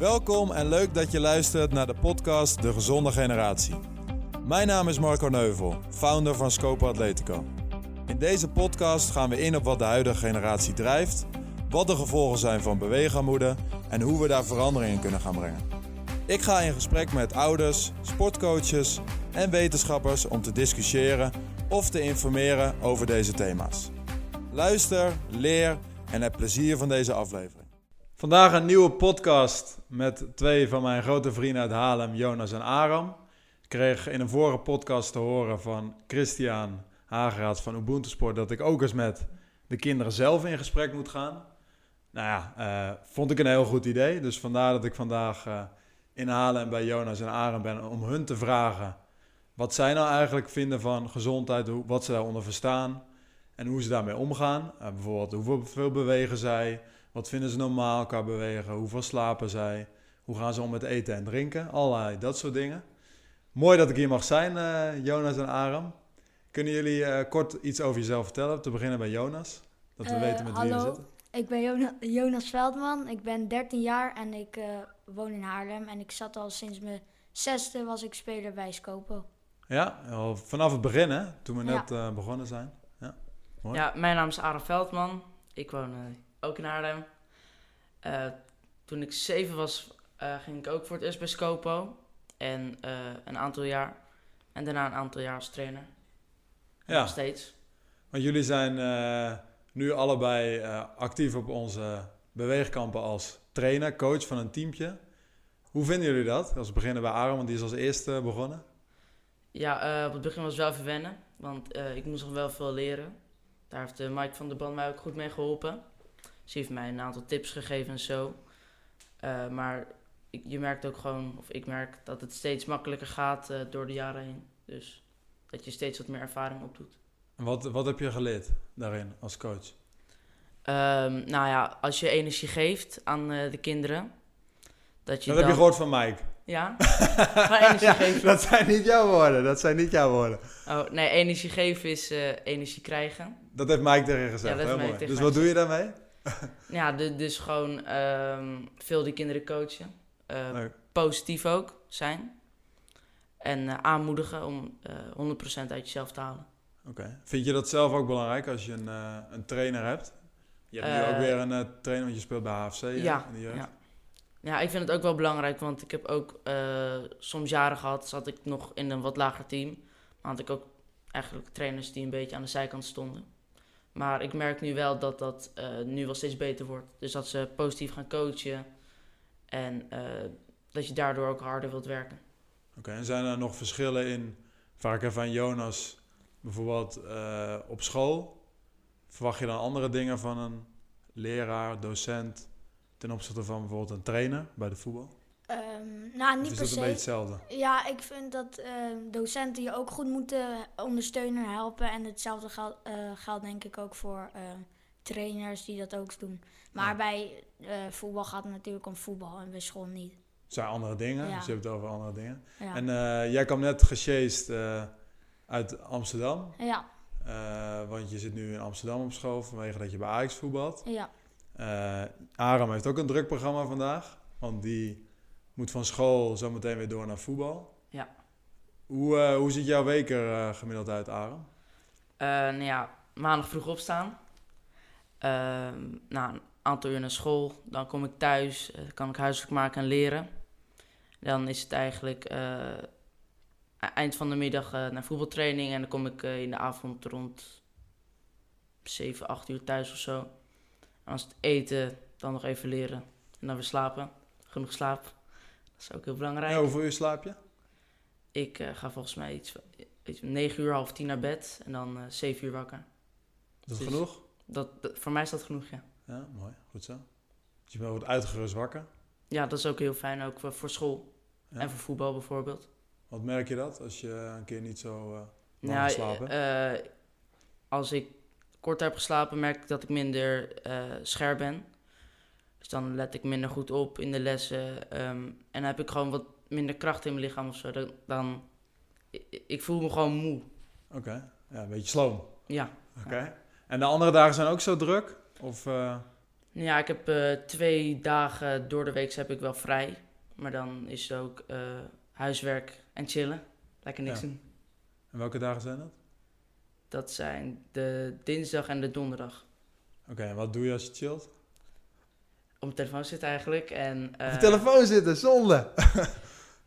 Welkom en leuk dat je luistert naar de podcast De Gezonde Generatie. Mijn naam is Marco Neuvel, founder van Scope Atletico. In deze podcast gaan we in op wat de huidige generatie drijft, wat de gevolgen zijn van beweegarmoede en hoe we daar verandering in kunnen gaan brengen. Ik ga in gesprek met ouders, sportcoaches en wetenschappers om te discussiëren of te informeren over deze thema's. Luister, leer en heb plezier van deze aflevering. Vandaag een nieuwe podcast met twee van mijn grote vrienden uit Haarlem, Jonas en Aram. Ik kreeg in een vorige podcast te horen van Christian Hageraad van Ubuntu Sport dat ik ook eens met de kinderen zelf in gesprek moet gaan. Nou ja, eh, vond ik een heel goed idee. Dus vandaar dat ik vandaag uh, in Haarlem bij Jonas en Aram ben om hun te vragen wat zij nou eigenlijk vinden van gezondheid, wat ze daaronder verstaan en hoe ze daarmee omgaan. Uh, bijvoorbeeld hoeveel bewegen zij, wat vinden ze normaal qua bewegen, hoeveel slapen zij, hoe gaan ze om met eten en drinken, allerlei dat soort dingen. Mooi dat ik hier mag zijn, uh, Jonas en Aram. Kunnen jullie uh, kort iets over jezelf vertellen? Te beginnen bij Jonas, dat we weten met hallo. wie we zitten. Ik ben Jona Jonas Veldman, ik ben 13 jaar en ik woon in Haarlem. En ik zat al sinds mijn zesde was ik speler bij Scopo. Ja, al vanaf het begin hè, toen we net ja. begonnen zijn. Ja, mooi. ja, mijn naam is Aram Veldman. Ik woon ook in Haarlem. Uh, toen ik zeven was, uh, ging ik ook voor het eerst bij Scopo. En uh, een aantal jaar. En daarna een aantal jaar als trainer. Ja. Nog steeds. Want jullie zijn nu allebei actief op onze beweegkampen als trainer, coach van een teampje. Hoe vinden jullie dat? Als we beginnen bij Aaron, want die is als eerste begonnen. Ja, op het begin was het wel verwennen. Want ik moest nog wel veel leren. Daar heeft Mike van der Ban mij ook goed mee geholpen. Ze heeft mij een aantal tips gegeven en zo. Uh, maar ik, je merkt ook gewoon, of ik merk dat het steeds makkelijker gaat uh, door de jaren heen. Dus dat je steeds wat meer ervaring opdoet. En wat, wat heb je geleerd daarin als coach? Um, nou ja, als je energie geeft aan uh, de kinderen. Dat, je dat dan... heb je gehoord van Mike. Ja? energie ja, geven. Dat zijn niet jouw woorden. Dat zijn niet jouw woorden. Oh, nee, energie geven is energie krijgen. Dat heeft Mike tegen je gezegd. Ja, dat Heel mooi. Dus wat doe je daarmee? ja, dus gewoon um, veel die kinderen coachen. Uh, positief ook zijn. En uh, aanmoedigen om uh, 100% uit jezelf te halen. Oké. Okay. Vind je dat zelf ook belangrijk als je een, een trainer hebt? Je hebt nu ook weer een trainer, want je speelt bij HFC ja, in de jeugd. Ja. ja, ik vind het ook wel belangrijk, want ik heb ook soms jaren gehad, zat ik nog in een wat lager team. Maar had ik ook eigenlijk trainers die een beetje aan de zijkant stonden. Maar ik merk nu wel dat dat uh, nu wel steeds beter wordt. Dus dat ze positief gaan coachen. En uh, dat je daardoor ook harder wilt werken. Oké, en zijn er nog verschillen in, vraag ik even Jonas, bijvoorbeeld uh, op school? Verwacht je dan andere dingen van een leraar, docent, ten opzichte van bijvoorbeeld een trainer bij de voetbal? Um, nou, niet per se. een beetje hetzelfde? Ja, ik vind dat uh, docenten je ook goed moeten ondersteunen en helpen. En hetzelfde geldt, uh, geldt denk ik ook voor uh, trainers die dat ook doen. Maar ja. bij voetbal gaat het natuurlijk om voetbal en bij school niet. Het zijn andere dingen, ja. dus je hebt het over andere dingen. Ja. En jij kwam net gesjeest uit Amsterdam. Ja. want je zit nu in Amsterdam op school vanwege dat je bij Ajax voetbalt. Ja. Aram heeft ook een druk programma vandaag, want die moet van school zometeen weer door naar voetbal. Ja. Hoe, uh, hoe ziet jouw week er uh, gemiddeld uit, Aaron? Uh, nou ja, maandag vroeg opstaan. nou, een aantal uur naar school. Dan kom ik thuis, kan ik huiswerk maken en leren. Dan is het eigenlijk eind van de middag naar voetbaltraining. En dan kom ik in de avond rond 7, 8 uur thuis of zo. En als het eten, dan nog even leren. En dan weer slapen. Genoeg slaap. Dat is ook heel belangrijk. Ja, hoeveel uur slaap je? Ik uh, ga volgens mij iets, iets 9 uur, half 10 naar bed en dan uh, 7 uur wakker. Dat is dus genoeg? Dat, dat, voor mij is dat genoeg, ja. Ja, mooi. Goed zo. Dus je bent wat uitgerust wakker? Ja, dat is ook heel fijn, ook voor, voor school. Ja. En voor voetbal bijvoorbeeld. Wat merk je dat als je een keer niet zo uh, lang nou, hebt? als ik kort heb geslapen, merk ik dat ik minder scherp ben. Dus dan let ik minder goed op in de lessen. Um, en dan heb ik gewoon wat minder kracht in mijn lichaam of zo. Dan, dan ik, ik voel me gewoon moe. Oké, okay. ja, een beetje sloom. Ja. Oké. Okay. En de andere dagen zijn ook zo druk? Of, uh... Ja, ik heb eh, twee dagen door de week heb ik wel vrij. Maar dan is het ook eh, huiswerk en chillen. Lekker niks Ja. doen. En welke dagen zijn dat? Dat zijn de dinsdag en de donderdag. Oké, en wat doe je als je chillt? Op mijn telefoon zitten eigenlijk. En, Op eh, telefoon zitten, zonde!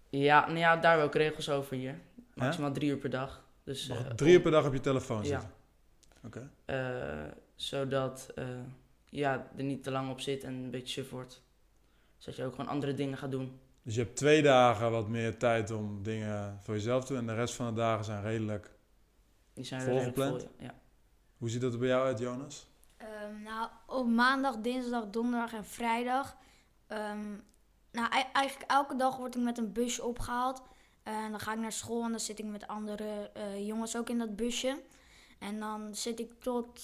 Ja, nou ja, daar hebben we ook regels over hier. Maximaal drie uur per dag. Dus, eh, drie uur per dag op je telefoon Ja. zitten? Oké. eh, zodat ja, er niet te lang op zit en een beetje suf wordt. Zodat je ook gewoon andere dingen gaat doen. Dus je hebt twee dagen wat meer tijd om dingen voor jezelf te doen. En de rest van de dagen zijn redelijk... Die zijn redelijk Volgepland? vol, ja. Hoe ziet dat er bij jou uit, Jonas? Ehm, nou, op maandag, dinsdag, donderdag en vrijdag. ehm, nou, ei- eigenlijk elke dag word ik met een busje opgehaald. En dan ga ik naar school en dan zit ik met andere eh, jongens ook in dat busje. En dan zit ik tot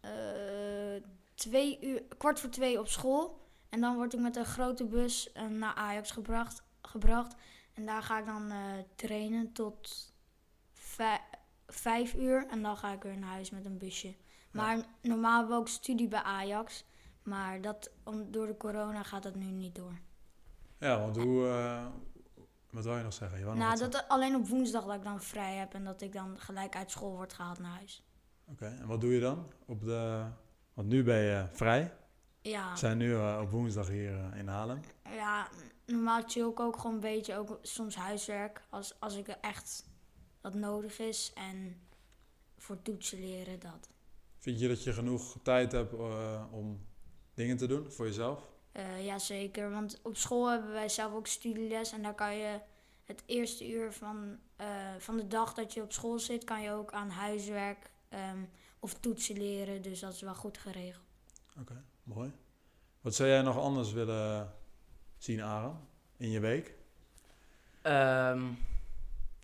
eh, twee uur, kwart voor twee op school. En dan word ik met een grote bus eh, naar Ajax gebracht, gebracht. En daar ga ik dan trainen tot vij- vijf uur. En dan ga ik weer naar huis met een busje. Maar normaal hebben we ook studie bij Ajax. Maar dat, om, door de corona gaat dat nu niet door. Ja, want hoe... eh, wat wil je nog zeggen? Je nog nou, dat alleen op woensdag dat ik dan vrij heb en dat ik dan gelijk uit school word gehaald naar huis. Oké, en wat doe je dan? Op de... Want nu ben je vrij. Ja, We zijn nu eh, op woensdag hier eh, in Haarlem. ja normaal chill ik ook gewoon een beetje, ook soms huiswerk als, als ik echt wat nodig is. En voor toetsen leren dat. Vind je dat je genoeg tijd hebt eh, om dingen te doen voor jezelf? Eh Jazeker, want op school hebben wij zelf ook studieles en daar kan je het eerste uur van, eh, van de dag dat je op school zit, kan je ook aan huiswerk ehm, of toetsen leren. Dus dat is wel goed geregeld. Oké, mooi. Wat zou jij nog anders willen zien, Aram, in je week? Ehm,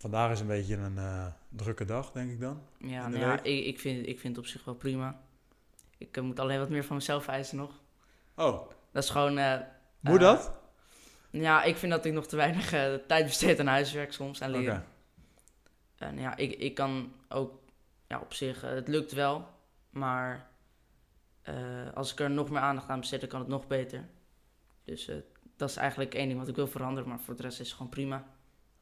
Vandaag is een beetje een eh, drukke dag, denk ik dan. ja, nou ja ik, ik, vind, ik vind het op zich wel prima. Ik eh, moet alleen wat meer van mezelf eisen nog. Oh, Dat is gewoon... moet eh, dat? Ja, ik vind dat ik nog te weinig tijd besteed aan huiswerk soms en Oké. leren. En ja, ik, ik kan ook ja, op zich, het lukt wel, maar als ik er nog meer aandacht aan besteed, dan kan het nog beter. Dus dat is eigenlijk één ding wat ik wil veranderen, maar voor de rest is het gewoon prima.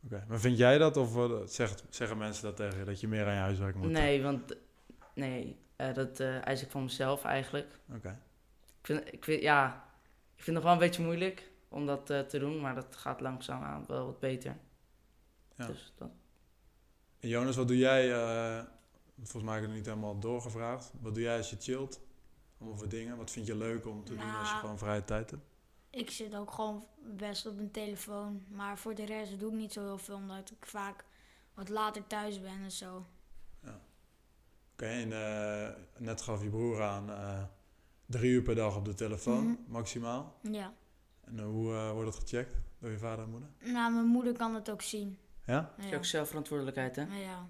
Oké, maar vind jij dat of eh, zegt, zeggen mensen dat tegen je, dat je meer aan je huiswerk moet? Nee, want nee, eh, dat eh, eis ik van mezelf eigenlijk. Oké, Ik vind, ik vind, ja, ik vind het nog wel een beetje moeilijk om dat eh, te doen, maar dat gaat langzaamaan wel wat beter. Ja. Dus dat, En Jonas, wat doe jij? eh, volgens mij heb ik het niet helemaal doorgevraagd. Wat doe jij als je chillt? Allemaal voor dingen. Wat vind je leuk om te doen als je Nou, gewoon vrije tijd hebt? Ik zit ook gewoon best op mijn telefoon, maar voor de rest doe ik niet zo heel veel, omdat ik vaak wat later thuis ben en zo. Oké, en eh, net gaf je broer aan eh, drie uur per dag op de telefoon, Mhm. maximaal. Ja. En eh, hoe eh, wordt dat gecheckt door je vader en moeder? Nou, mijn moeder kan het ook zien. Ja? is Ja. ook zelfverantwoordelijkheid, hè? Ja.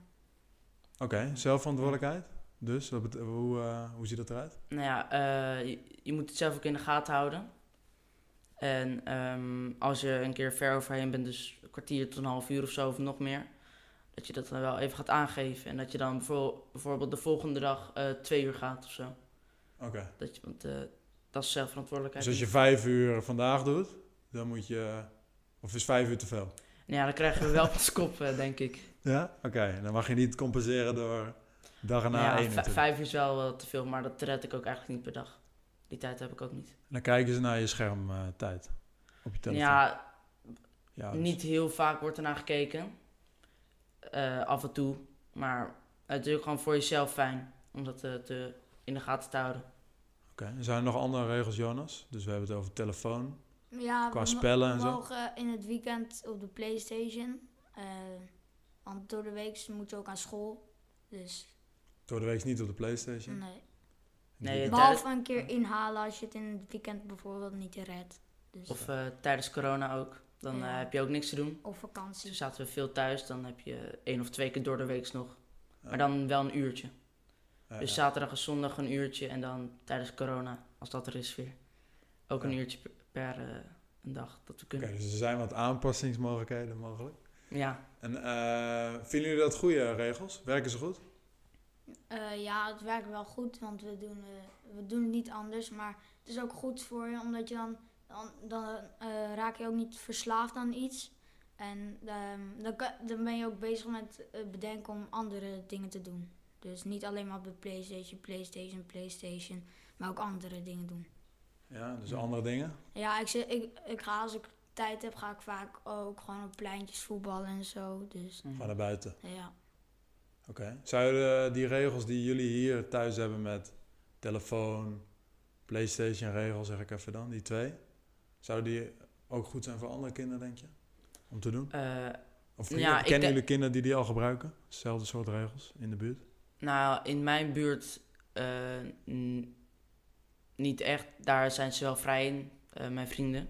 Oké, zelfverantwoordelijkheid. Dus, hoe, eh, hoe ziet dat eruit? Nou ja, eh, je, je moet het zelf ook in de gaten houden. En ehm, als je een keer ver overheen bent, dus een kwartier tot een half uur of zo of nog meer, dat je dat dan wel even gaat aangeven. En dat je dan bijvoorbeeld, de volgende dag eh, twee uur gaat of zo. Oké. Dat je, want eh, dat is zelfverantwoordelijkheid. Dus als je vijf uur vandaag doet, dan moet je... Of is vijf uur te veel? Nou ja, dan krijgen we wel de kop, eh, denk ik. Ja? Oké, dan mag je niet compenseren door dag erna Nou ja, één uur vijf uur is wel wel te veel, maar dat red ik ook eigenlijk niet per dag. Die tijd heb ik ook niet. Dan kijken ze naar je schermtijd op je telefoon. Ja, Ja, dus- Niet heel vaak wordt ernaar gekeken. Eh, af en toe. Maar het is ook gewoon voor jezelf fijn om dat eh, te, in de gaten te houden. Oké, en zijn er nog andere regels, Jonas? Dus we hebben het over telefoon, Ja, qua we spellen en we zo. mogen in het weekend op de Playstation. eh, want door de week moet je ook aan school. Dus Door de week niet op de Playstation. nee. Nee, Behalve een keer inhalen als je het in het weekend bijvoorbeeld niet redt. Dus, Of eh, tijdens corona ook. Dan eh, heb je ook niks te doen. of vakantie. Dus zaten we veel thuis. Dan heb je één of twee keer door de week nog. Ja. Maar dan wel een uurtje. Ja, Dus ja. zaterdag en zondag een uurtje. En dan tijdens corona, als dat er is weer. Ook een uurtje per, per, eh, een dag dat we Oké, kunnen. dus er zijn wat aanpassingsmogelijkheden mogelijk. Ja, En eh, vinden jullie dat goede regels? Werken ze goed? Eh, ja, het werkt wel goed, want we doen, eh, we doen het niet anders. Maar het is ook goed voor je, omdat je dan, dan, dan eh, raak je ook niet verslaafd aan iets. En ehm, dan, dan ben je ook bezig met het bedenken om andere dingen te doen. Dus niet alleen maar op de Playstation, Playstation, Playstation, maar ook andere dingen doen. Ja, dus andere dingen. Ja, ik, zit, ik, ik ga als ik tijd heb, ga ik vaak ook gewoon op pleintjes voetballen en zo. Dus. Ga naar buiten. ja. Oké. Zouden die regels die jullie hier thuis hebben met telefoon, PlayStation regel, zeg ik even dan, die twee, zouden die ook goed zijn voor andere kinderen, denk je? Om te doen? Eh, Of Ja, kennen denk- jullie kinderen die die al gebruiken? Hetzelfde soort regels in de buurt? nou, in mijn buurt eh, niet echt. Daar zijn ze wel vrij in, eh, mijn vrienden.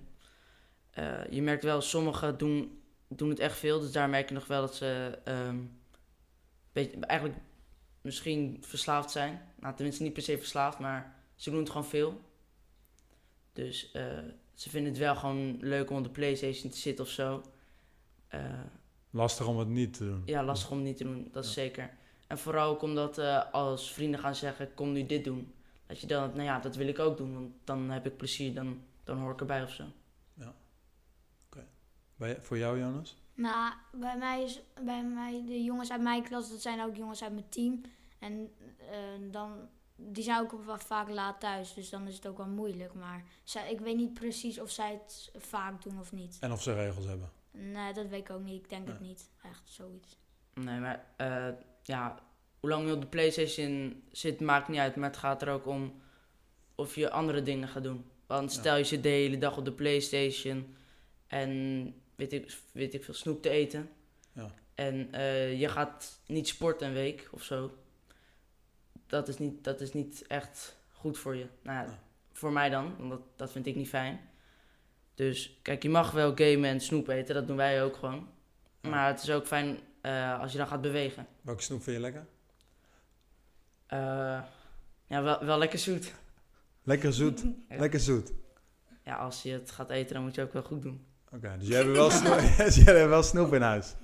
Eh, je merkt wel, sommigen doen, doen het echt veel. Dus daar merk je nog wel dat ze ehm, beetje, eigenlijk misschien verslaafd zijn. Nou, tenminste niet per se verslaafd, maar ze doen het gewoon veel. Dus eh, ze vinden het wel gewoon leuk om op de Playstation te zitten of zo. Eh, Lastig om het niet te doen. ja, lastig om het niet te doen, dat is Ja. zeker. En vooral ook omdat eh, als vrienden gaan zeggen, kom nu dit doen. Dat je dan, nou ja, dat wil ik ook doen, want dan heb ik plezier, dan, dan hoor ik erbij of zo. Bij, voor jou, Jonas? Nou, bij mij is bij mij de jongens uit mijn klas, dat zijn ook jongens uit mijn team. En eh, dan, die zijn ook wel vaak laat thuis, dus dan is het ook wel moeilijk. Maar zij, ik weet niet precies of zij het vaak doen of niet. En of ze regels hebben. Nee, dat weet ik ook niet. Ik denk het niet. Echt zoiets. Nee, maar eh, ja, hoe lang je op de Playstation zit, maakt niet uit. Maar het gaat er ook om of je andere dingen gaat doen. Want Ja. stel je zit de hele dag op de Playstation en weet ik, weet ik veel snoep te eten. Ja. En eh, je gaat niet sporten een week of zo. Dat is niet, dat is niet echt goed voor je. Nou, ja, voor mij dan, want dat, dat vind ik niet fijn. Dus kijk, je mag wel gamen en snoep eten, dat doen wij ook gewoon. Ja. Maar het is ook fijn eh, als je dan gaat bewegen. Welke snoep vind je lekker? Eh, ja, wel, wel lekker zoet. Lekker zoet. Lekker zoet. Ja, als je het gaat eten, dan moet je ook wel goed doen. Oké, dus jij hebt wel, snoep, dus wel snoep in huis?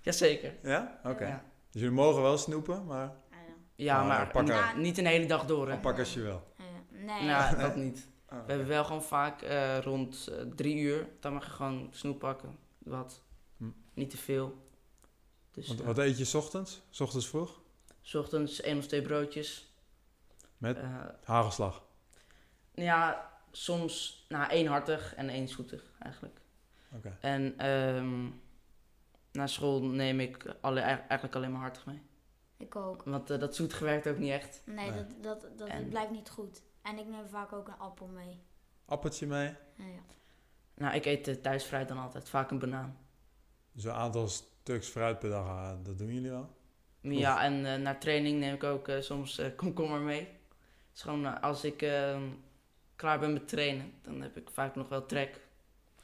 Jazeker. Ja? Oké. Ja, Dus jullie mogen wel snoepen, maar Ah, ja. ja maar er- niet een hele dag door, hè. pak als je wil. Ah, ja. Nee. Nou, dat niet. Oh. We hebben wel gewoon vaak eh, rond eh, drie uur, dan mag je gewoon snoep pakken. Wat. Hm. Niet te veel. Dus Wat, eh, wat eet je 's ochtends? 's ochtends vroeg? s ochtends één of twee broodjes. Met? Eh, Hagelslag. ja, soms nou, één hartig en één zoetig eigenlijk. Oké. En ehm na school neem ik alle, eigenlijk alleen maar hartig mee. Ik ook. Want eh, dat zoetige werkt ook niet echt. Nee, Nee. dat, dat, dat En- blijft niet goed. En ik neem vaak ook een appel mee. Appeltje mee. Ja, ja. Nou, ik eet eh, thuis fruit dan altijd. Vaak een banaan. Dus een aantal stuks fruit per dag, ah, dat doen jullie wel? Ja, en eh naar training neem ik ook eh, soms eh, komkommer mee. Het is gewoon, eh, als ik ehm, klaar ben met trainen, dan heb ik vaak nog wel trek.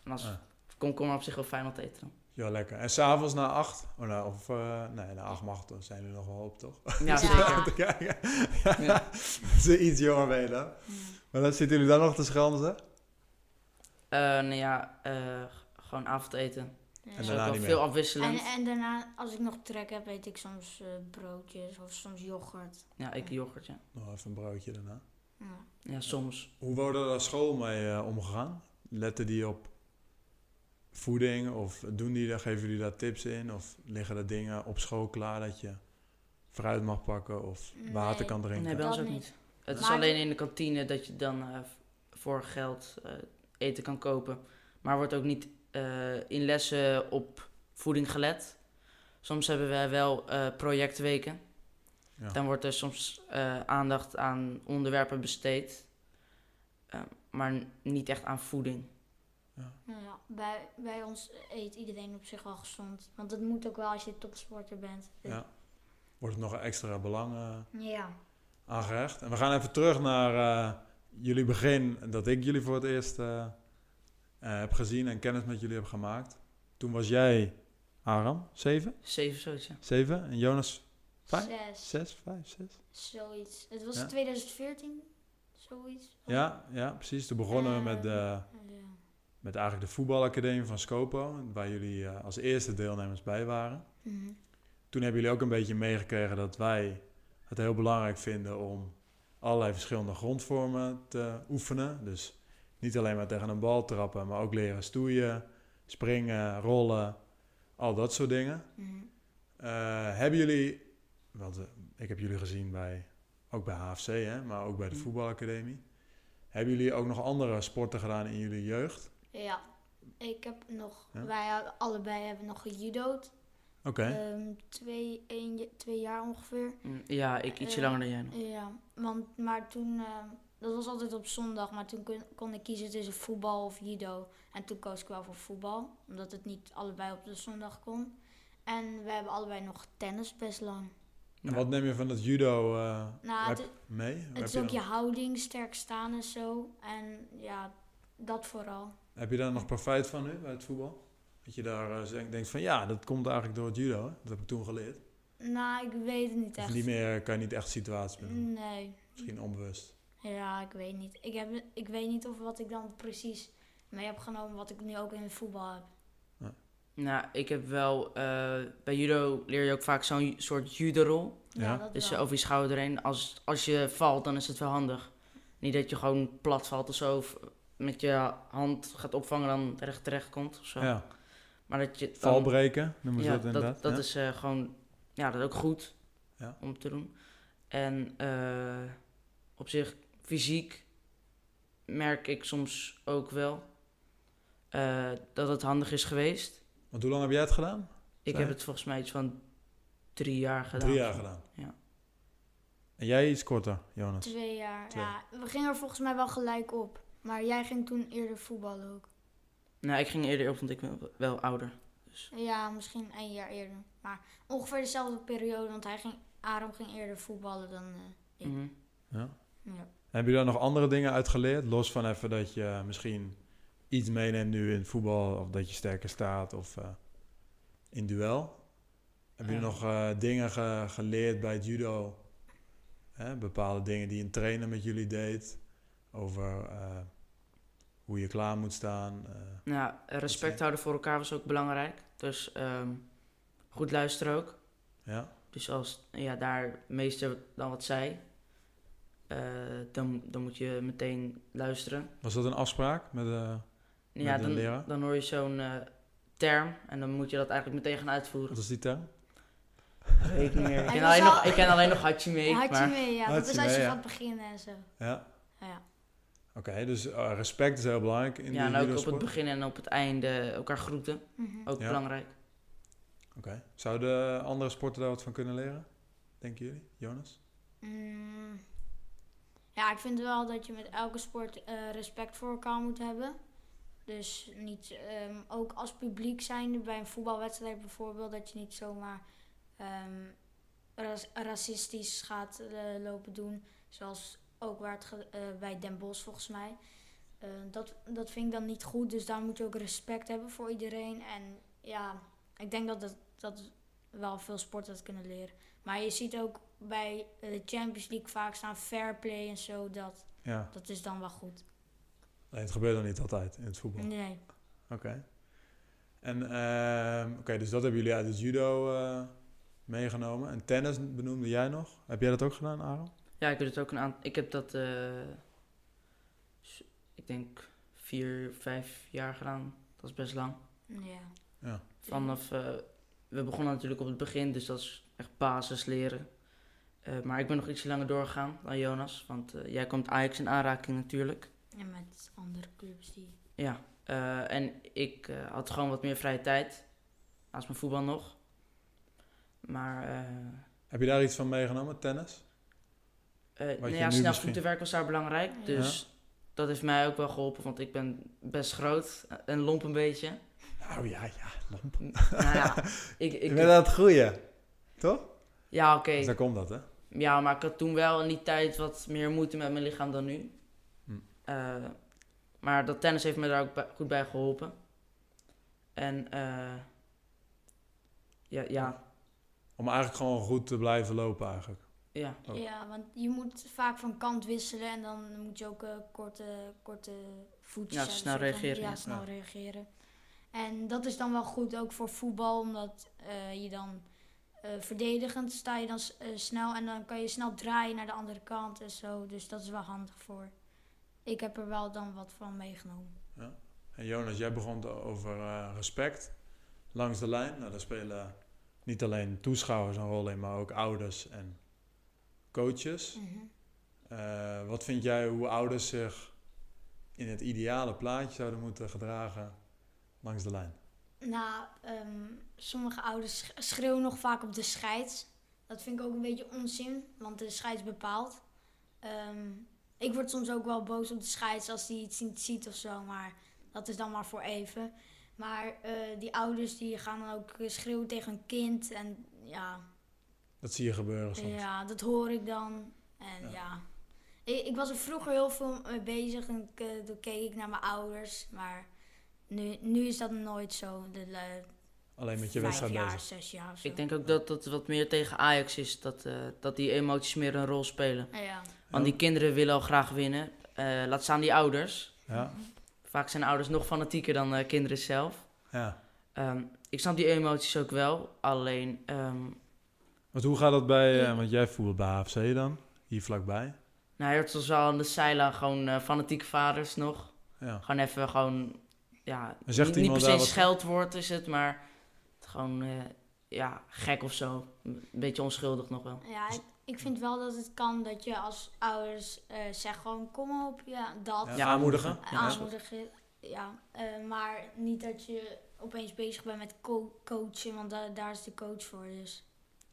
En als Ah. Komkommer op zich wel fijn om te eten dan. Ja, lekker. En s'avonds na acht? Oh, nou, of, eh, nee, na acht mag dan zijn jullie nog wel op, toch? Ja, zeker. Te kijken. Ja. Ze iets jonger ben je dan. Maar dan zitten jullie dan nog te schelden? Eh, nou ja, eh, gewoon avondeten. Ja. En Dus daarna niet veel meer. afwisselend. En, en daarna, als ik nog trek heb, eet ik soms eh, broodjes of soms yoghurt. Ja, ik yoghurt, ja. Nog even een broodje daarna. Ja. Ja, soms. Hoe worden er op school mee omgegaan? Letten die op voeding of doen die daar, geven jullie daar tips in? Of liggen er dingen op school klaar dat je fruit mag pakken of water kan drinken? Nee, bij Dat ons ook niet. Het is alleen in de kantine dat je dan eh, voor geld eh, eten kan kopen. Maar er wordt ook niet eh, in lessen op voeding gelet. Soms hebben wij wel eh, projectweken. Ja. Dan wordt er soms eh, aandacht aan onderwerpen besteed. Maar niet echt aan voeding. Nou ja, bij, bij ons eet iedereen op zich wel gezond. Want dat moet ook wel als je topsporter bent. Ja. Wordt er nog een extra belang eh, Ja. aangehecht? En we gaan even terug naar eh, jullie begin, dat ik jullie voor het eerst eh, heb gezien en kennis met jullie heb gemaakt. Toen was jij, Aram, zeven? Zeven zoiets, ja. Zeven? En Jonas, Vijf? Zes. zes, vijf, zes? Zoiets. Het was Ja. 2014. Zoiets. Ja, ja, precies. Toen begonnen we met, de, Ja. Met eigenlijk de voetbalacademie van Scopo, waar jullie eh, als eerste deelnemers bij waren. Mhm. Toen hebben jullie ook een beetje meegekregen dat wij het heel belangrijk vinden om allerlei verschillende grondvormen te oefenen. Dus niet alleen maar tegen een bal trappen, maar ook leren stoeien, springen, rollen, al dat soort dingen. Mhm. Eh, hebben jullie, want eh, ik heb jullie gezien bij, ook bij HFC, hè, maar ook bij de Mm. voetbalacademie. Hebben jullie ook nog andere sporten gedaan in jullie jeugd? Ja, ik heb nog, Ja? wij allebei hebben nog gejudo'd. Oké. Ehm, twee, twee jaar ongeveer. Mm, Ja, ik ietsje Eh, langer dan jij nog. Ja, want, maar toen, ehm, dat was altijd op zondag, maar toen kon, kon ik kiezen tussen voetbal of judo. En toen koos ik wel voor voetbal, omdat het niet allebei op de zondag kon. En we hebben allebei nog tennis best lang. En wat neem je van het judo eh, Nou, heb- het, mee? het is je ook je houding, sterk staan en zo. En ja, dat vooral. Heb je daar nog profijt van nu bij het voetbal? Dat je daar eh, denkt van ja, dat komt eigenlijk door het judo. Hè? Dat heb ik toen geleerd. Nou, ik weet het niet Of echt. niet meer, kan je niet echt situaties bedoelen. Nee, Misschien onbewust. ja, ik weet niet. Ik, heb, ik weet niet of wat ik dan precies mee heb genomen, wat ik nu ook in het voetbal heb. Nou, ik heb wel... eh, bij judo leer je ook vaak zo'n soort judo-rol. Ja. dat Dus wel. over je schouder heen. Als, als je valt, dan is het wel handig. Niet dat je gewoon plat valt of zo. Of met je hand gaat opvangen, dan recht terecht komt of zo. Ja. Maar dat je... dan- Val breken, noemen ze ja, dat inderdaad. dat, dat ja? is eh, gewoon... Ja, dat is ook goed Ja. om te doen. En eh, op zich, fysiek merk ik soms ook wel eh, dat het handig is geweest. Want hoe lang heb jij het gedaan? Ik heb het volgens mij iets van drie jaar gedaan. Drie jaar gedaan. Ja. En jij iets korter, Jonas? Twee jaar. Twee. Ja, we gingen er volgens mij wel gelijk op. Maar jij ging toen eerder voetballen ook. Nou, ik ging eerder op, want ik ben wel ouder. Ja, misschien een jaar eerder. Maar ongeveer dezelfde periode, want hij ging, Aram ging eerder voetballen dan eh, ik. Mhm. Ja. Ja. Heb je daar nog andere dingen uit geleerd? Los van even dat je misschien iets meeneemt nu in voetbal, of dat je sterker staat, of eh, in duel. Heb je nog eh, dingen ge- geleerd bij het judo? Hè? Bepaalde dingen die een trainer met jullie deed? Over eh, hoe je klaar moet staan? eh. Nou, respect houden voor elkaar was ook belangrijk. Dus ehm, goed luisteren ook. ja? Dus als ja, daar meester dan wat zei, eh, dan, dan moet je meteen luisteren. Was dat een afspraak met eh, de... ja, de dan, leraar? dan hoor je zo'n eh, term en dan moet je dat eigenlijk meteen gaan uitvoeren. Wat is die term? Weet ik niet meer. Ik ken alleen al- nog, ik ken alleen nog Hachime, maar mee, ja. Dat is als je ja. gaat beginnen en zo. Ja? Ja. Oké, dus eh, respect is heel belangrijk in ja, en ook op het begin en op het einde elkaar groeten. Mhm. Ook Ja. belangrijk. Oké. Zouden andere sporten daar wat van kunnen leren? Denken jullie, Jonas? Mm. Ja, ik vind wel dat je met elke sport eh, respect voor elkaar moet hebben. Dus niet, ehm, ook als publiek zijnde bij een voetbalwedstrijd bijvoorbeeld, dat je niet zomaar ehm, ras- racistisch gaat eh, lopen doen. Zoals ook waar het eh, bij Den Bosch volgens mij. Eh, dat, dat vind ik dan niet goed, dus daar moet je ook respect hebben voor iedereen. En ja, ik denk dat dat, dat wel veel sporten dat kunnen leren. Maar je ziet ook bij eh, de Champions League vaak staan fair play en zo. Dat, Ja. dat is dan wel goed. Nee, het gebeurt dan niet altijd in het voetbal. Nee. Oké. En, ehm, oké, dus dat hebben jullie uit het judo meegenomen. En tennis benoemde jij nog. Heb jij dat ook gedaan, Aaron? Ja, ik heb het ook een aantal. Ik heb dat, eh, ik denk vier, vijf jaar gedaan. Dat is best lang. Ja. Ja. Vanaf, eh, we begonnen natuurlijk op het begin, dus dat is echt basis leren. Eh, maar ik ben nog ietsje langer doorgegaan dan Jonas, want eh, jij komt Ajax in aanraking natuurlijk. En met andere clubs die... Ja, eh, en ik eh, had gewoon wat meer vrije tijd, naast mijn voetbal nog. Maar eh, Heb je daar iets van meegenomen, tennis? Eh, Wat nou je ja, snel misschien- voetenwerk was daar belangrijk, Ja. dus dat heeft mij ook wel geholpen, want ik ben best groot en lomp een beetje. Nou ja, ja, lomp. nou ja, ik, Ik ik, ben aan het groeien, toch? ja oké. Dus daar komt dat, hè? Ja, maar ik had toen wel in die tijd wat meer moeite met mijn lichaam dan nu. Hm. Eh, maar dat tennis heeft me daar ook bij- goed bij geholpen. En eh, ja, ja, Om eigenlijk gewoon goed te blijven lopen, eigenlijk. Ja. Oh. Ja, want je moet vaak van kant wisselen en dan moet je ook eh, korte, korte voetjes Ja, hebben, snel reageren, Ja, ja. snel Ja. reageren. En dat is dan wel goed ook voor voetbal, omdat eh, je dan eh, verdedigend sta je dan snel en dan kan je snel draaien naar de andere kant en zo. Dus dat is wel handig voor. Ik heb er wel dan wat van meegenomen. En Jonas, jij begon te- over eh, respect langs de lijn. Nou, daar spelen niet alleen toeschouwers een rol in, maar ook ouders en coaches. Mhm. Eh, wat vind jij hoe ouders zich in het ideale plaatje zouden moeten gedragen langs de lijn? Nou, ehm, sommige ouders sch- schreeuwen nog vaak op de scheids. Dat vind ik ook een beetje onzin, want de scheids bepaalt. Ehm, ik word soms ook wel boos op de scheids als die iets niet ziet of zo, maar dat is dan maar voor even. Maar eh, die ouders die gaan dan ook schreeuwen tegen een kind en ja, Dat zie je gebeuren soms. ja dat hoor ik dan. En Ja. ja, Ik, ik was er vroeger heel veel mee bezig en ik, eh, toen keek ik naar mijn ouders, maar nu, nu is dat nooit zo. De, eh, Alleen met je vijf wedstrijd jaar, bezig. zes jaar of zo. Ik denk ook dat dat wat meer tegen Ajax is, dat, eh, dat die emoties meer een rol spelen. Ja. Want die kinderen willen al graag winnen. Eh, laat staan die ouders. Ja, Vaak zijn ouders nog fanatieker dan eh, kinderen zelf. ja. Ehm, ik snap die emoties ook wel. Alleen, ehm, Want hoe gaat dat bij, eh, want jij voelt bij HFC dan, hier vlakbij. nou, soms wel aan de zijlijn gewoon eh, fanatieke vaders nog. Ja. Gewoon even gewoon, ja, zegt niet, per se scheldwoord is het, maar gewoon, eh, ja, gek of zo. Een beetje onschuldig nog wel. Ja, ik, ik vind wel dat het kan dat je als ouders eh zegt gewoon kom op, ja, dat. Ja, Ja, aanmoedigen. Ja. aanmoedigen. Ja, eh, maar niet dat je opeens bezig bent met co- coachen, want da- daar is de coach voor. Dus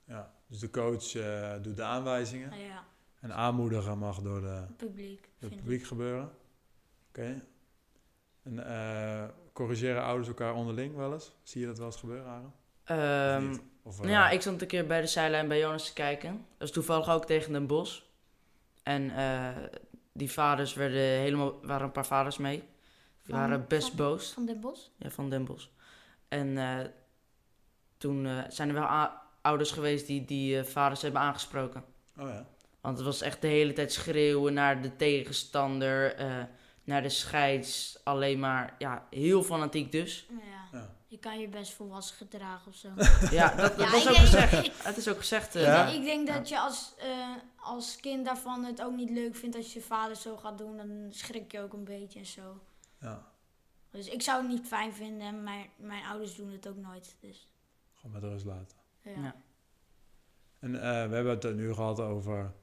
Ja. Dus de coach eh, doet de aanwijzingen. nou ja, En aanmoedigen mag door de, het publiek. door het ik. publiek gebeuren. Oké. En eh, corrigeren ouders elkaar onderling wel eens? Zie je dat wel eens gebeuren, Aaron? Of Ehm? Of, Nou eh, ja, ik stond een keer bij de zijlijn bij Jonas te kijken. Dat was toevallig ook tegen Den Bos. En eh, die vaders werden helemaal, waren een paar vaders mee. Die Van- waren best van- boos. Van Den Bos? Ja, van Den Bos. En eh, toen eh, zijn er wel ouders geweest die die eh, vaders hebben aangesproken. Oh ja. Want het was echt de hele tijd schreeuwen naar de tegenstander, eh, naar de scheids. Alleen maar, ja, heel fanatiek dus. Ja. Ja. Je kan je best volwassen gedragen of zo. Ja, dat, dat Ja, was ik ook denk- gezegd. Het is ook gezegd. eh, Ja. Ik, ik denk dat je als, eh, als kind daarvan het ook niet leuk vindt als je vader zo gaat doen. Dan schrik je ook een beetje en zo. ja. Dus ik zou het niet fijn vinden en mijn, mijn ouders doen het ook nooit. Dus, Gewoon met rust laten. Ja. En eh, we hebben het nu gehad over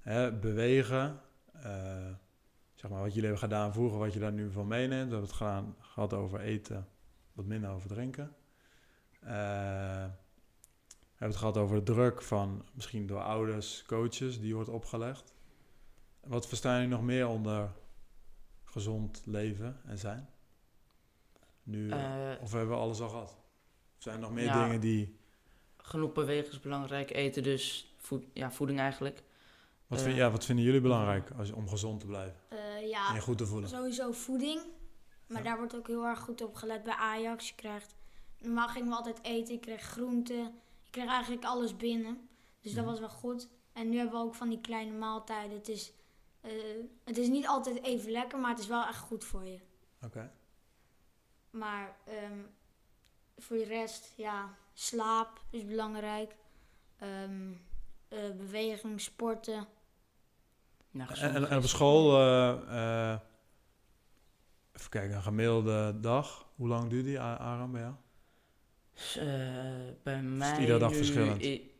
hè, bewegen. eh, zeg maar wat jullie hebben gedaan vroeger, wat je daar nu van meeneemt. We hebben het gedaan, gehad over eten, wat minder over drinken. Eh, we hebben het gehad over de druk van misschien door ouders, coaches, die wordt opgelegd. Wat verstaan jullie nog meer onder gezond leven en zijn? Nu, Eh, of hebben we alles al gehad? Zijn er nog meer Ja. dingen die... genoeg bewegen is belangrijk. Eten dus, voed, ja, voeding eigenlijk. Wat, Eh, vind, ja, wat vinden jullie belangrijk als, om gezond te blijven Eh, en ja, je goed te voelen? sowieso voeding. Maar Ja. daar wordt ook heel erg goed op gelet bij Ajax. Je krijgt, normaal gingen we altijd eten. Ik kreeg groenten. Ik kreeg eigenlijk alles binnen. Dus dat Mhm. was wel goed. En nu hebben we ook van die kleine maaltijden. Het is, eh, het is niet altijd even lekker, maar het is wel echt goed voor je. Oké. Maar ehm, voor de rest, ja, slaap is belangrijk. Ehm, eh, beweging, sporten. Gezond En, op school, eh, eh, even kijken, een gemiddelde dag. Hoe lang duurt die, Aram, bij jou? Eh, bij mij iedere dag nu verschillend? i-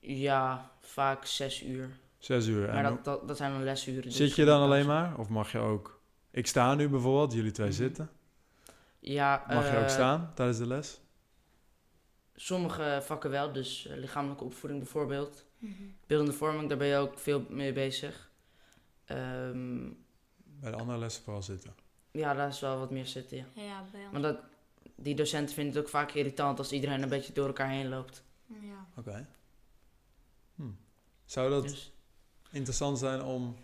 ja, vaak zes uur. Zes uur. Maar En dat, dat, dat zijn dan lesuren. dus zit je dan alleen maar? Of mag je ook... Ik sta nu bijvoorbeeld, jullie twee Mhm. zitten. Ja, Mag je ook staan tijdens de les? Sommige vakken wel, dus eh, lichamelijke opvoeding bijvoorbeeld. Mhm. Beeldende vorming, daar ben je ook veel mee bezig. Ehm, Bij de andere lessen vooral zitten. ja, daar is wel wat meer zitten, ja. Ja, bij ons. Maar dat, die docenten vinden het ook vaak irritant als iedereen een beetje door elkaar heen loopt. Ja. Oké. Hm. Zou dat Dus interessant zijn om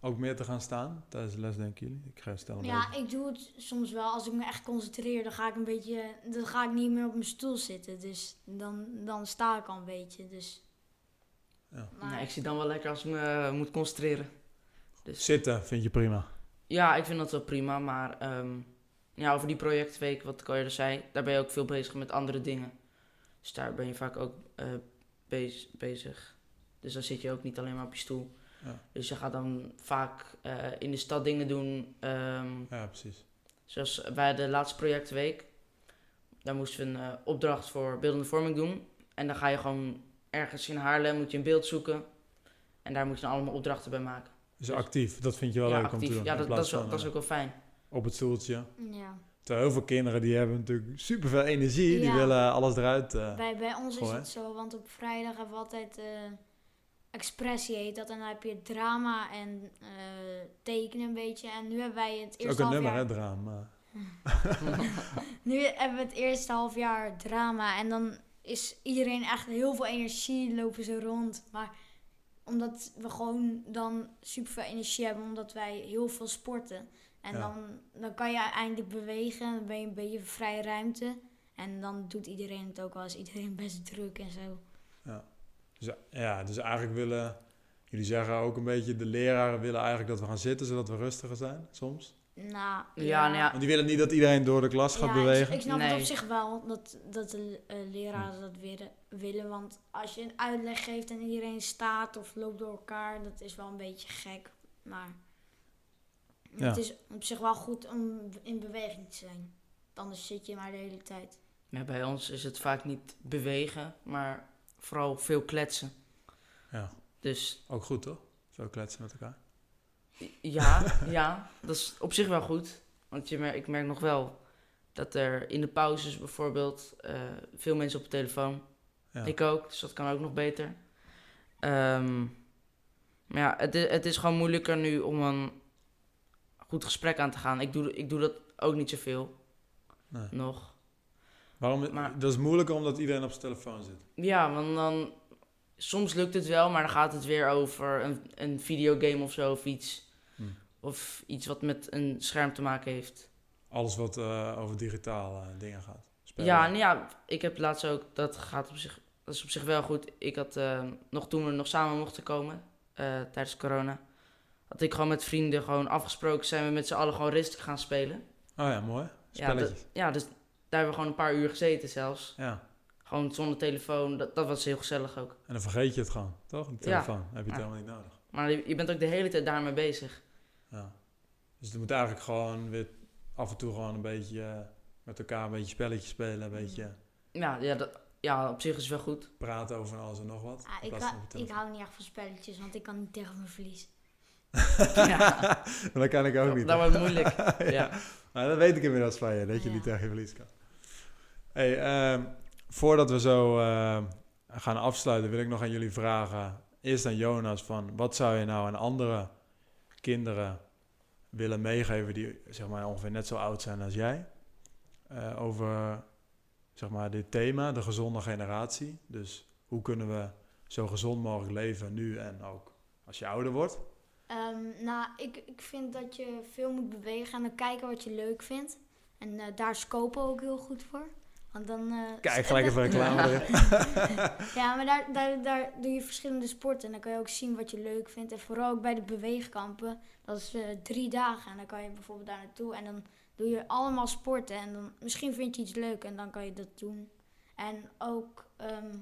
ook meer te gaan staan tijdens de les, denken jullie? Ik ga stellen. ja, ik doe het soms wel. Als ik me echt concentreer, dan ga ik een beetje. Dan ga ik niet meer op mijn stoel zitten. Dus dan, dan sta ik al een beetje. Dus. Ja. Maar, nee, ik zie dan wel lekker als ik me eh, moet concentreren. Dus Zitten vind je prima. ja, ik vind dat wel prima, maar ehm, ja, over die projectweek, wat ik al eerder zei, daar ben je ook veel bezig met andere dingen. Dus daar ben je vaak ook eh, bez- bezig. Dus dan zit je ook niet alleen maar op je stoel. Ja. Dus je gaat dan vaak eh, in de stad dingen doen. ehm, Ja, precies. Zoals bij de laatste projectweek. Daar moesten we een eh, opdracht voor beeldende vorming doen. En dan ga je gewoon ergens in Haarlem moet je een beeld zoeken. En daar moet je dan allemaal opdrachten bij maken. Dus actief, dat vind je wel ja, leuk om te doen. Ja, dat, dat, is wel, van, dat is eh, ook wel fijn. Op het stoeltje. Ja. Terwijl heel veel kinderen die hebben natuurlijk super veel energie. Die willen alles eruit. eh, Bij, bij ons is het zo, want op vrijdag hebben we altijd eh, expressie heet dat. En dan heb je drama en eh, tekenen een beetje. En nu hebben wij het is ook eerste een half nummer, jaar... hè, drama. Nu hebben we het eerste half jaar drama. En dan is iedereen echt heel veel energie, lopen ze rond. Maar omdat we gewoon dan super veel energie hebben, omdat wij heel veel sporten. En Ja. dan, dan kan je eindelijk bewegen, dan ben je een beetje vrije ruimte. En dan doet iedereen het ook wel, is iedereen best druk en zo. Dus, ja, dus eigenlijk willen... Jullie zeggen ook een beetje, de leraren willen eigenlijk dat we gaan zitten, zodat we rustiger zijn, soms. Nou, Ja, nou ja. Want die willen niet dat iedereen door de klas gaat Ja, bewegen. Ik, ik snap het op zich wel dat, dat de eh, leraren dat willen, willen. Want als je een uitleg geeft en iedereen staat of loopt door elkaar, dat is wel een beetje gek. Maar Ja. het is op zich wel goed om in beweging te zijn. Anders zit je maar de hele tijd. Ja, bij ons is het vaak niet bewegen, maar vooral veel kletsen. Ja, Dus ook goed toch? Zo kletsen met elkaar. ja, ja, dat is op zich wel goed. Want je mer ik merk nog wel dat er in de pauzes bijvoorbeeld eh, veel mensen op de telefoon. Ja. Ik ook, dus dat kan ook nog beter. Ehm, maar ja, het, het is gewoon moeilijker nu om een goed gesprek aan te gaan. Ik doe, ik doe dat ook niet zoveel Nee. nog. Waarom? Maar- dat is moeilijker omdat iedereen op zijn telefoon zit. Ja, want dan... Soms lukt het wel, maar dan gaat het weer over een, een videogame of zo of iets. Hm. Of iets wat met een scherm te maken heeft. Alles wat eh, over digitale dingen gaat. Spelen. Ja, nou ja, ik heb laatst ook... Dat gaat op zich... Dat is op zich wel goed. Ik had eh, nog toen we nog samen mochten komen, eh, tijdens corona... Had ik gewoon met vrienden gewoon afgesproken, zijn we met z'n allen gewoon rustig gaan spelen. Oh ja, mooi. Ja, Spelletjes. dat- ja, dus daar hebben we gewoon een paar uur gezeten zelfs. Ja. Gewoon zonder telefoon, dat, dat was heel gezellig ook. En dan vergeet je het gewoon, toch? De Ja. telefoon. Heb je het Ja. helemaal niet nodig. Maar je, je bent ook de hele tijd daarmee bezig. Ja. Dus het moet eigenlijk gewoon weer af en toe gewoon een beetje eh, met elkaar een beetje spelletjes spelen. Een beetje Ja, ja, dat, ja, op zich is het wel goed. praten over alles en nog wat. Ah, ik, hou- ik hou niet echt van spelletjes, want ik kan niet tegen mijn verlies. ja, dat kan ik ook niet. dat wordt moeilijk. Ja. Maar dat weet ik inmiddels van je, dat je Ja. niet tegen je verlies kan. Hey, ehm, voordat we zo ehm, gaan afsluiten, wil ik nog aan jullie vragen. Eerst aan Jonas, van wat zou je nou aan andere kinderen willen meegeven die zeg maar, ongeveer net zo oud zijn als jij? eh, over zeg maar, dit thema, de gezonde generatie. Dus hoe kunnen we zo gezond mogelijk leven nu en ook als je ouder wordt? Ehm, nou, ik, ik vind dat je veel moet bewegen en dan kijken wat je leuk vindt. En eh, daar is kopen ook heel goed voor. Want dan... eh, Kijk, gelijk even reclame erin. Ja, maar daar, daar, daar doe je verschillende sporten. En dan kan je ook zien wat je leuk vindt. En vooral ook bij de beweegkampen. Dat is eh, drie dagen. En dan kan je bijvoorbeeld daar naartoe. En dan doe je allemaal sporten. En dan misschien vind je iets leuk. En dan kan je dat doen. En ook ehm,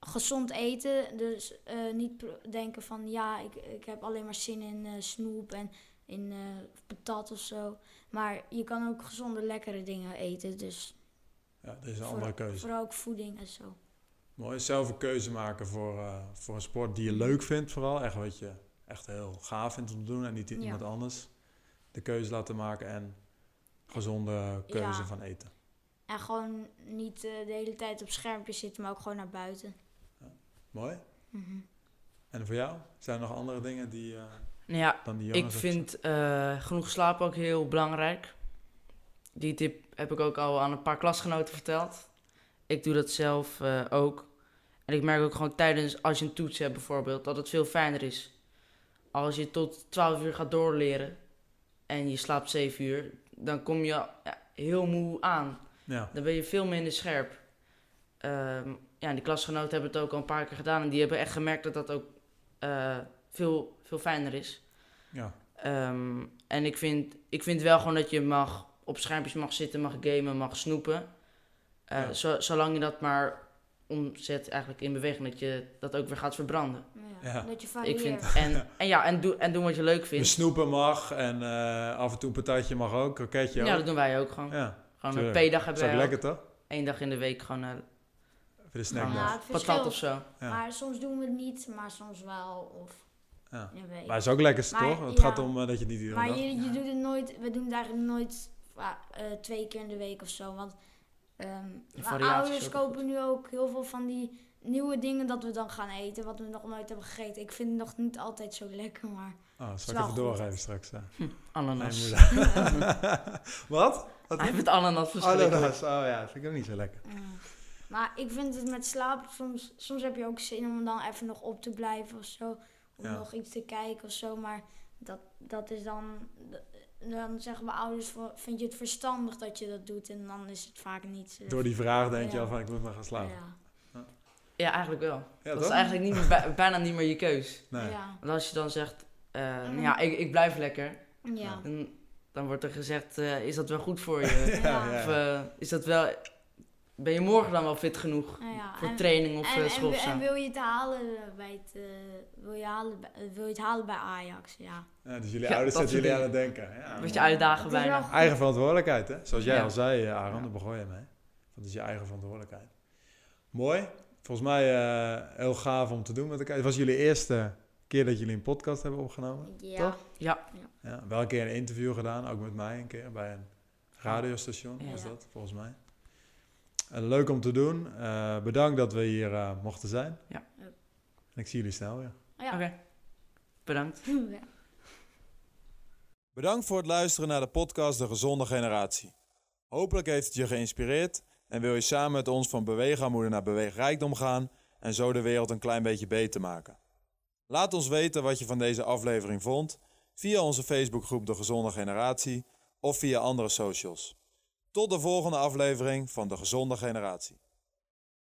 gezond eten. Dus eh, niet denken van... Ja, ik, ik heb alleen maar zin in snoep en in patat of zo. Maar je kan ook gezonde, lekkere dingen eten. Dus Ja, dat is een voor- andere keuze. vooral ook voeding en zo. Mooi, zelf een keuze maken voor, eh, voor een sport die je leuk vindt vooral. Echt wat je echt heel gaaf vindt om te doen en niet Ja. iemand anders de keuze laten maken en gezonde keuze Ja. van eten. En gewoon niet eh, de hele tijd op schermpjes zitten, maar ook gewoon naar buiten. Mooi. Mhm. En voor jou? Zijn er nog andere dingen die, eh, Nou ja, dan die ik vind eh, genoeg slapen ook heel belangrijk. Die tip heb ik ook al aan een paar klasgenoten verteld. Ik doe dat zelf eh, ook. En ik merk ook gewoon tijdens, als je een toets hebt bijvoorbeeld, dat het veel fijner is. Als je tot 12 uur gaat doorleren en je slaapt 7 uur, dan kom je ja, heel moe aan. Ja, Dan ben je veel minder scherp. Ehm, ja, en die klasgenoten hebben het ook al een paar keer gedaan. En die hebben echt gemerkt dat dat ook eh, veel, veel fijner is. ja, Ehm, en ik vind, ik vind wel gewoon dat je mag op schermpjes mag zitten, mag gamen, mag snoepen. Eh, Ja. zo, zolang je dat maar omzet eigenlijk in beweging, dat je dat ook weer gaat verbranden. Ja, Ja. Dat je varieert. Ik vind, en, en ja, en, doe, en doen wat je leuk Dus vindt. snoepen mag en eh, af en toe een patatje mag ook, kroketje Ja, ook. dat doen wij ook gewoon. Ja, Gewoon een. P-dag dat is hebben ook wij lekker toch? Eén dag in de week gewoon Even de snackdag. Ja, patat of zo. Ja. Maar soms doen we het niet, maar soms wel. Of, Ja. je. Maar het is ook lekker Maar, toch? Het ja. gaat om dat je het niet iedere Maar dag... je, je doet het nooit, we doen het eigenlijk nooit ja, eh, twee keer in de week of zo. Want ehm mijn ouders kopen nu ook heel veel van die nieuwe dingen dat we dan gaan eten, wat we nog nooit hebben gegeten. Ik vind het nog niet altijd zo lekker, maar Oh, zal ik even goed. doorgeven straks. hè? Nee, Ananas. Wat? Wat? Hij vindt ananas verschrikkelijk. Ananas. Oh ja, dat vind ik ook niet zo lekker. eh, maar ik vind het met slapen soms, soms heb je ook zin om dan even nog op te blijven of zo, om Ja. nog iets te kijken of zo, maar dat, dat is dan dan zeggen mijn ouders, vind je het verstandig dat je dat doet? En dan is het vaak niet. eh, Door die vraag denk je al van ik moet maar gaan slapen. Ja. Ja, eigenlijk wel. Ja, dat toch? is eigenlijk niet meer, bij- bijna niet meer je keus. Nee. Ja. Want als je dan zegt, eh, nou Mm. ja, ik, ik blijf lekker. Ja. Dan, dan wordt er gezegd, eh, is dat wel goed voor je? Of is dat wel, ben je morgen dan wel fit genoeg Nou ja, voor en- training of en, eh, school en, of zo? en wil je het halen bij het, eh, wil je halen, eh, wil je het halen bij Ajax? Ja. Ja, dus jullie Ja, ouders zetten jullie aan het denken. Ja, Beetje maar- uitdagen bijna. Eigen verantwoordelijkheid, hè? Zoals jij Ja. al zei, Aaron, Ja. daar begon je mee. Dat is je eigen verantwoordelijkheid. Mooi. Volgens mij eh, heel gaaf om te doen met elkaar. Het was jullie eerste keer dat jullie een podcast hebben opgenomen. Ja. Toch? Ja, Ja, wel een keer een interview gedaan, ook met mij een keer bij een radiostation Ja. was dat, volgens mij. En leuk om te doen. Eh, bedankt dat we hier eh, mochten zijn. Ja. En ik zie jullie snel weer. Ja. oké. Bedankt. Ja. Bedankt voor het luisteren naar de podcast De Gezonde Generatie. Hopelijk heeft het je geïnspireerd en wil je samen met ons van beweegarmoede naar beweegrijkdom gaan en zo de wereld een klein beetje beter maken. Laat ons weten wat je van deze aflevering vond via onze Facebookgroep De Gezonde Generatie of via andere socials. Tot de volgende aflevering van De Gezonde Generatie.